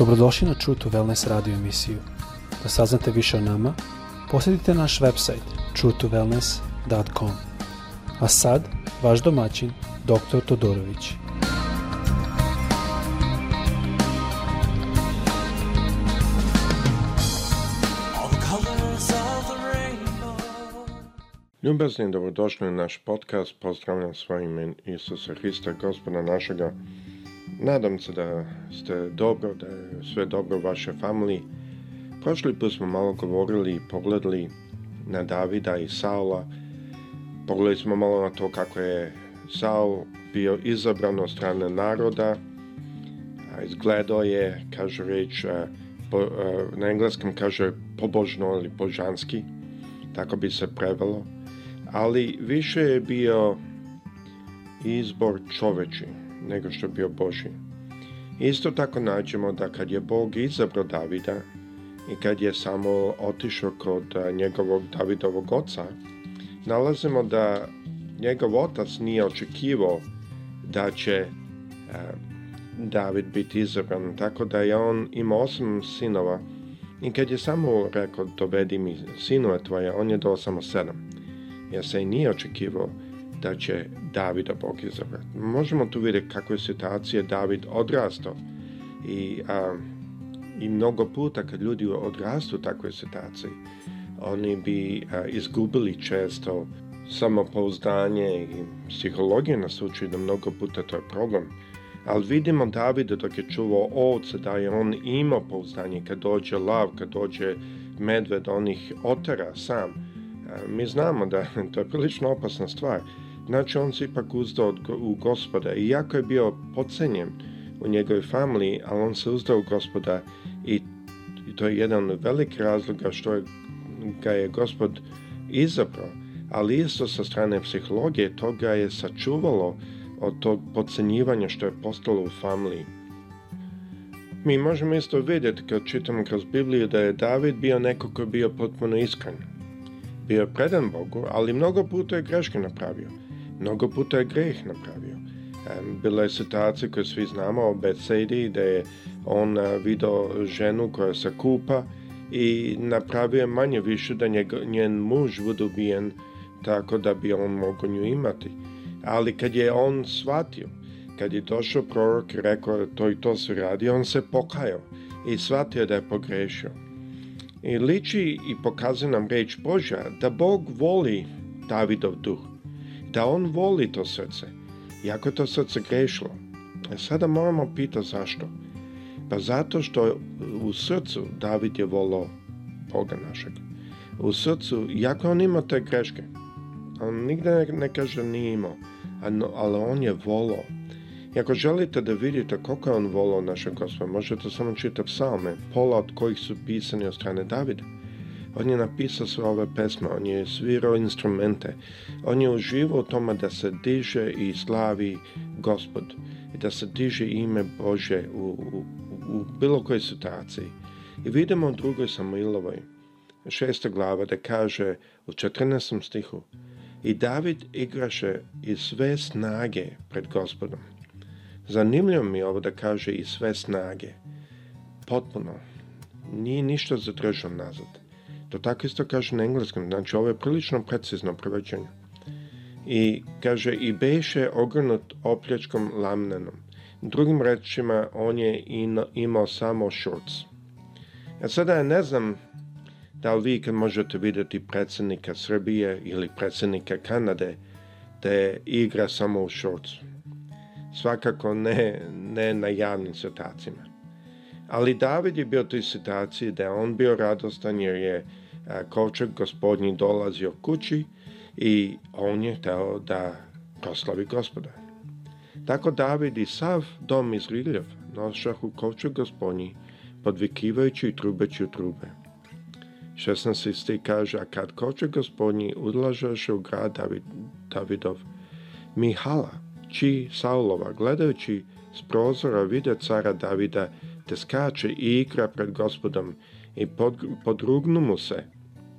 Dobrodošli na True to Wellness radio emisiju. Da saznate više o nama, posjetite naš website truetowellness.com. A sad, vaš domaćin, dr. Todorović. Ljubazni dobrodošli na naš podcast. Pozdravljam svojim imen Isusa Hrista, gospoda našega, Nadam se da ste dobro, da je sve dobro u vašoj familiji. Prošli put smo malo govorili i pogledali na Davida i Saula. Pogledali smo malo na to kako je Saul bio izabran od strane naroda. Izgledao je, kaže reč, eh, eh, na engleskom kaže pobožno ili božanski, tako bi se prevelo. Ali više je bio izbor čoveči nego što bio Boži. Isto tako nađemo da kad je Bog izabrao Davida i kad je samo otišao kod njegovog Davidovog oca, nalazimo da njegov otac nije očekivao da će David biti izabran, tako da je on imao osam sinova i kad je samo rekao dovedi mi sinove tvoje, on je dao samo sedam, jer se i nije očekivao da će Davida da Bog izabrati. Možemo tu vidjeti kako je situacija David odrastao i, a, i mnogo puta kad ljudi odrastu u takvoj situaciji, oni bi a, izgubili često samopouzdanje i psihologija nas uči da mnogo puta to je problem. Ali vidimo Davida dok je čuvao ovce da je on imao pouzdanje kad dođe lav, kad dođe medved, on ih otara sam. Mi znamo da to je prilično opasna stvar Znači on se ipak uzdao u gospoda. Iako je bio pocenjen u njegovoj familiji, ali on se uzdao u gospoda i to je jedan od velikih razloga što je, ga je gospod izabrao. Ali isto sa strane psihologije to ga je sačuvalo od tog pocenjivanja što je postalo u familiji. Mi možemo isto vidjeti kad čitamo kroz Bibliju da je David bio neko ko je bio potpuno iskren. Bio je predan Bogu, ali mnogo puta je greške napravio mnogo puta je greh napravio. Bila je situacija koju svi znamo o Betsedi da je on eh, video ženu koja se kupa i napravio je manje više da njeg, njen muž bude ubijen tako da bi on mogao nju imati. Ali kad je on shvatio, kad je došao prorok i rekao to i to se radi, on se pokajao i shvatio da je pogrešio. I liči i pokazuje nam reč Božja da Bog voli Davidov duh da on voli to srce, jako je to srce grešilo. A e, sada moramo pitati zašto. Pa zato što u srcu David je volao Boga našeg. U srcu, jako on ima te greške, on nigde ne kaže da nije imao, ali on je volao. I ako želite da vidite koliko je on volao našeg gospoda, možete samo čitati psalme, pola od kojih su pisani od strane Davida. On je napisao sve ove pesme, on je svirao instrumente. On je uživao u tome da se diže i slavi gospod i da se diže ime Bože u, u, u bilo kojoj situaciji. I vidimo u drugoj Samuilovoj, šesta glava, da kaže u 14. stihu I David igraše i sve snage pred gospodom. Zanimljivo mi je ovo da kaže i sve snage. Potpuno. Nije ništa zadržao nazad. To tako isto kaže na engleskom, znači ovo je prilično precizno prevođenje. I kaže, i beše ogrnut opljačkom lamnenom. Drugim rečima, on je imao samo šurc. E, ja sada ne znam da li vi kad možete videti predsednika Srbije ili predsednika Kanade, da igra samo u šurcu. Svakako ne, ne na javnim situacima. Ali David je bio u toj situaciji da on bio radostan jer je E, kovčeg gospodnji dolazio kući i on je hteo da proslavi gospoda. Tako David i sav dom iz Liljev nošahu kovčeg gospodnji, podvikivajući i trubeći u trube. 16. stih kaže, a kad kovčeg gospodnji udlažaše u grad David, Davidov, Mihala, či Saulova, gledajući s prozora vide cara Davida, te skače i igra pred gospodom i pod, podrugnu mu se,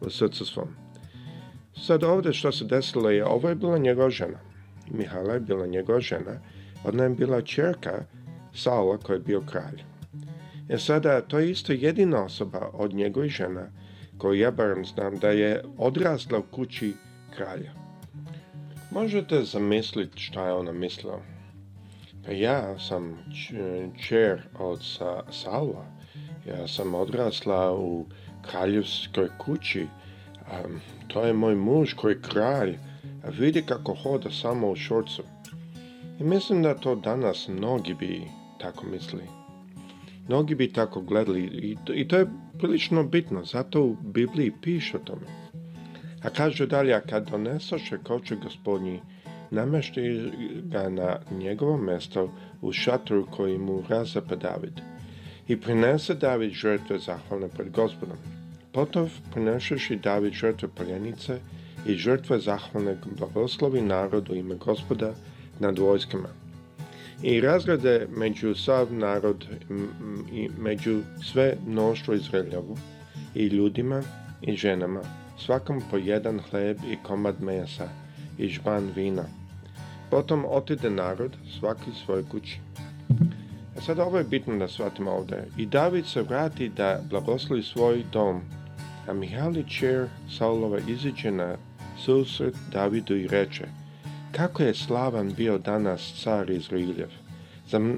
u srcu svom. Sad ovdje što se desilo je, ovo je bila njegova žena. Mihala je bila njegova žena. Ona je bila čerka Saula koji je bio kralj. E sada, to je isto jedina osoba od njegovih žena koju ja barem znam da je odrasla u kući kralja. Možete zamisliti šta je ona mislila. Pa ja sam čer od Saula. Ja sam odrasla u kraljevskoj kući, a, to je moj muž koji je kralj, a vidi kako hoda samo u šorcu. I mislim da to danas mnogi bi tako misli. Mnogi bi tako gledali i to, i to je prilično bitno, zato u Bibliji piše o tome. A kaže dalje, a kad donesoše koče gospodnji, namešti ga na njegovo mesto u šatru koji mu razape pa David i prinese David žrtve zahvalne pred gospodom. Potov, ponašaši David žrtve poljenice i žrtve zahvalne blagoslovi narodu ime gospoda nad vojskama. I razgrade među sav narod i među sve mnoštvo Izraeljevu i ljudima i ženama, svakom po jedan hleb i komad mesa i žban vina. Potom otide narod svaki svoje kući. A sad ovo je bitno da shvatimo ovdje. I David se vrati da blagoslovi svoj dom, A Mihali čer Saulova iziđe na susret Davidu i reče, kako je slavan bio danas car Izrailjev.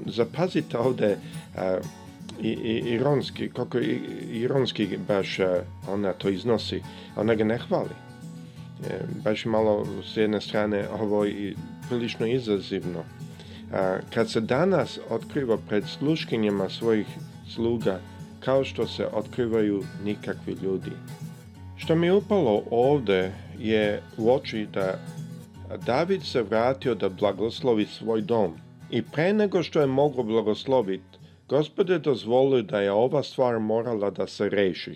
Zapazite ovdje a, i, i, ironski, kako je ironski baš a, ona to iznosi, ona ga ne hvali. E, baš malo s jedne strane ovo i prilično izazivno. A, kad se danas otkriva pred sluškinjama svojih sluga kao što se otkrivaju nikakvi ljudi. Što mi upalo ovde je u oči da David se vratio da blagoslovi svoj dom i pre nego što je mogo blagosloviti, gospod je dozvolio da je ova stvar morala da se reši.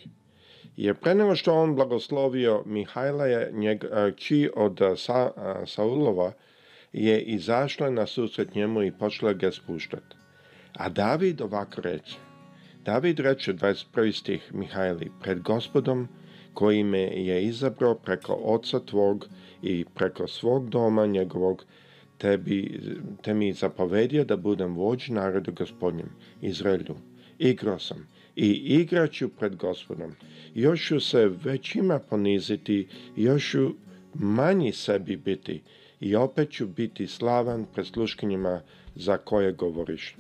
Jer pre nego što on blagoslovio Mihajla je njeg, či e, od e, Sa, e, Saulova je izašla na susret njemu i počela ga spuštati. A David ovako reče, David reče 21. stih Mihajli pred gospodom koji me je izabrao preko oca tvog i preko svog doma njegovog tebi, te mi zapovedio da budem vođ narodu gospodnjem Izraelju. Igrao sam i igraću pred gospodom. Još ću se većima poniziti, još ću manji sebi biti i opet ću biti slavan pred sluškinjima za koje govoriš.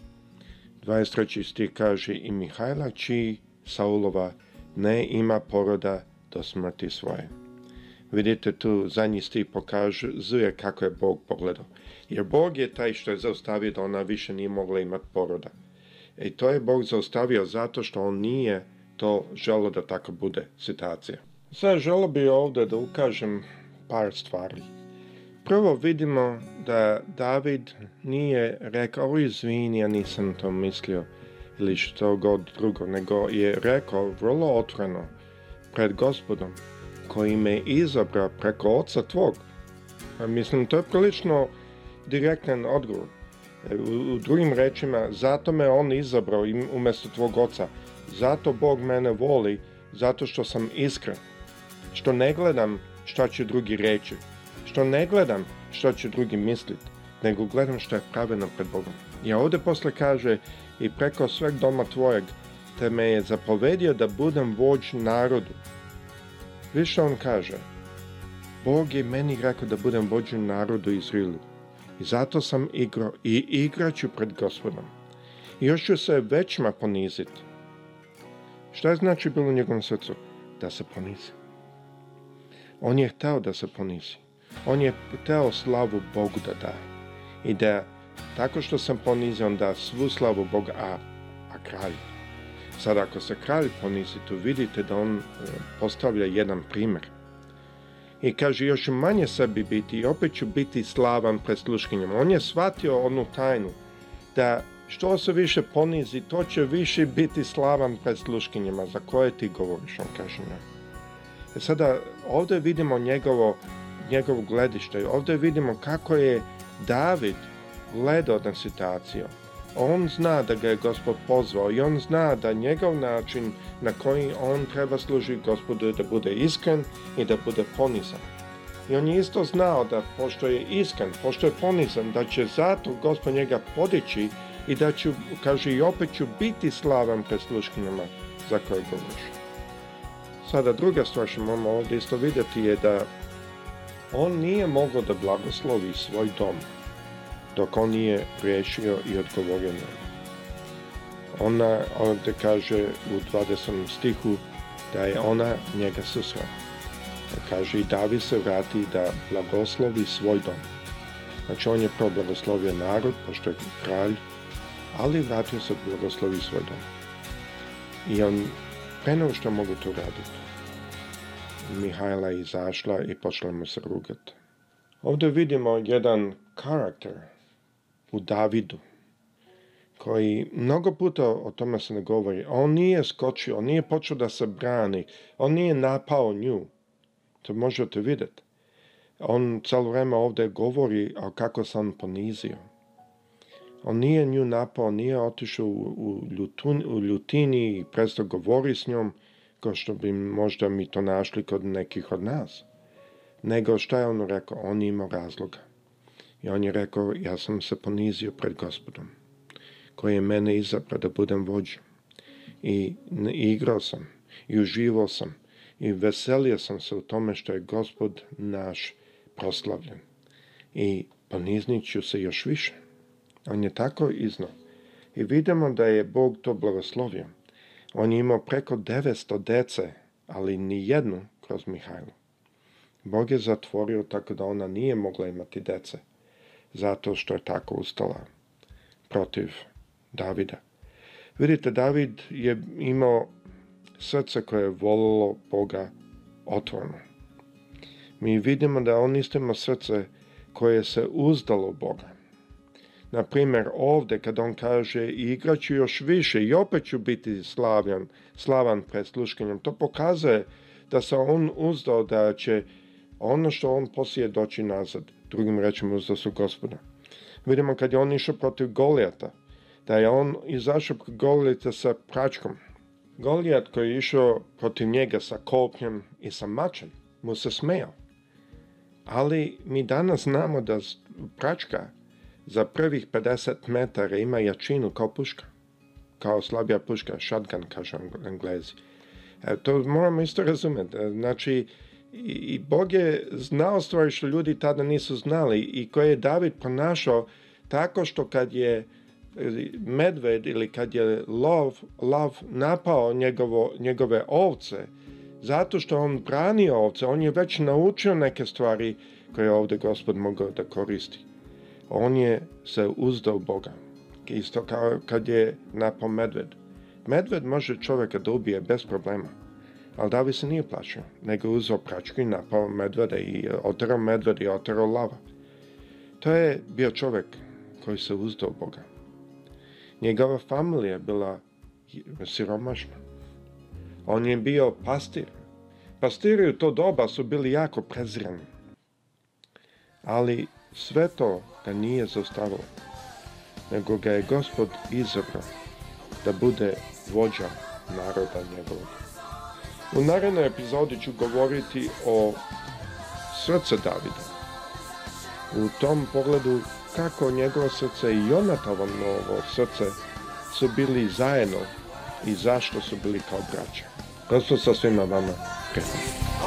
23. stih kaže i Mihajla čiji Saulova ne ima poroda do smrti svoje. Vidite tu zadnji stih pokazuje kako je Bog pogledao. Jer Bog je taj što je zaustavio da ona više nije mogla imati poroda. I to je Bog zaustavio zato što on nije to želo da tako bude situacija. Sad želo bi ovde da ukažem par stvari prvo vidimo da David nije rekao izvini, ja nisam to mislio ili što god drugo, nego je rekao vrlo otvoreno pred gospodom koji me izabra preko oca tvog. A mislim, to je prilično direktan odgovor. U, u drugim rečima, zato me on izabrao umesto tvog oca. Zato Bog mene voli, zato što sam iskren. Što ne gledam šta će drugi reći što ne gledam što će drugi misliti, nego gledam što je pravedno pred Bogom. Ja ovde posle kaže, i preko sveg doma tvojeg, te me je zapovedio da budem vođ narodu. Više on kaže, Bog je meni rekao da budem vođu narodu Izrilu. I zato sam igro i igraću pred gospodom. I još ću se većma poniziti. Šta je znači bilo u njegovom srcu? Da se ponizi. On je htao da se ponizi. On je hteo slavu Bogu da da. I da tako što sam ponizan da svu slavu Boga, a, a kralj. Sad ako se kralj ponizi, tu vidite da on e, postavlja jedan primer. I kaže još manje sebi biti i opet ću biti slavan pred sluškinjom. On je shvatio onu tajnu da što se više ponizi, to će više biti slavan pred sluškinjima za koje ti govoriš, on kaže njoj. E sada ovde vidimo njegovo njegovog gledišta. Ovde vidimo kako je David gledao na situaciju. On zna da ga je gospod pozvao i on zna da njegov način na koji on treba služiti gospodu je da bude iskren i da bude ponizan. I on je isto znao da pošto je iskren, pošto je ponizan, da će zato gospod njega podići i da ću, kaže, i opet ću biti slavan pred sluškinjama za koje govoriš. Sada druga stvar što moramo ovdje isto videti je da on nije mogao da blagoslovi svoj dom, dok on nije rešio i odgovorio na Ona ovde kaže u 20. stihu da je ona njega susrela. Da kaže i David se vrati da blagoslovi svoj dom. Znači on je prvo blagoslovio narod, pošto je kralj, ali vratio se da blagoslovi svoj dom. I on pre nego što mogu to raditi, Mihajla izašla i počela mu se rugati. Ovde vidimo jedan karakter u Davidu koji mnogo puta o tome se ne govori. On nije skočio, on nije počeo da se brani, on nije napao nju. To možete videti. On celo vreme ovde govori o kako sam ponizio. On nije nju napao, nije otišao u, u, ljutun, u ljutini i prestao govori s njom kao što bi možda mi to našli kod nekih od nas. Nego šta je on rekao? On imao razloga. I on je rekao, ja sam se ponizio pred gospodom, koji je mene izabrao da budem vođa. I igrao sam, i uživao sam, i veselio sam se u tome što je gospod naš proslavljen. I poniznit se još više. On je tako iznao. I vidimo da je Bog to blagoslovio. On je imao preko 900 dece, ali ni jednu kroz Mihajlu. Bog je zatvorio tako da ona nije mogla imati dece, zato što je tako ustala protiv Davida. Vidite, David je imao srce koje je volilo Boga otvorno. Mi vidimo da on isto ima srce koje se uzdalo Boga. Na primer ovde kad on kaže igraću još više i opet ću biti slavljan, slavan pred sluškanjem, to pokazuje da se on uzdao da će ono što on poslije doći nazad. Drugim rečima uzdao su gospoda. Vidimo kad je on išao protiv Golijata, da je on izašao protiv Golijata sa pračkom. Golijat koji je išao protiv njega sa kopnjem i sa mačem, mu se smejao. Ali mi danas znamo da pračka za prvih 50 metara ima jačinu kao puška. Kao slabija puška, shotgun kažu englezi. E, to moramo isto razumeti. E, znači, i Bog je znao stvari što ljudi tada nisu znali i koje je David pronašao tako što kad je e, medved ili kad je lov, lov napao njegovo, njegove ovce, zato što on branio ovce, on je već naučio neke stvari koje ovde gospod mogao da koristi on je se uzdao Boga. Isto kao kad je napao medved. Medved može čovjeka da ubije bez problema, ali David se nije plaćao, nego je uzao pračku i napao medveda i oterao medved i oterao lava. To je bio čovjek koji se uzdao Boga. Njegova familija bila siromašna. On je bio pastir. Pastiri u to doba su bili jako prezreni. Ali Sve to ga nije zaustavilo, nego ga je gospod izabrao da bude vođa naroda njegovog. U narednoj epizodi ću govoriti o srce Davida. U tom pogledu kako njegovo srce i Jonatavanovo srce su bili zajedno i zašto su bili kao braća. Gospod sa svima vama. Kretan.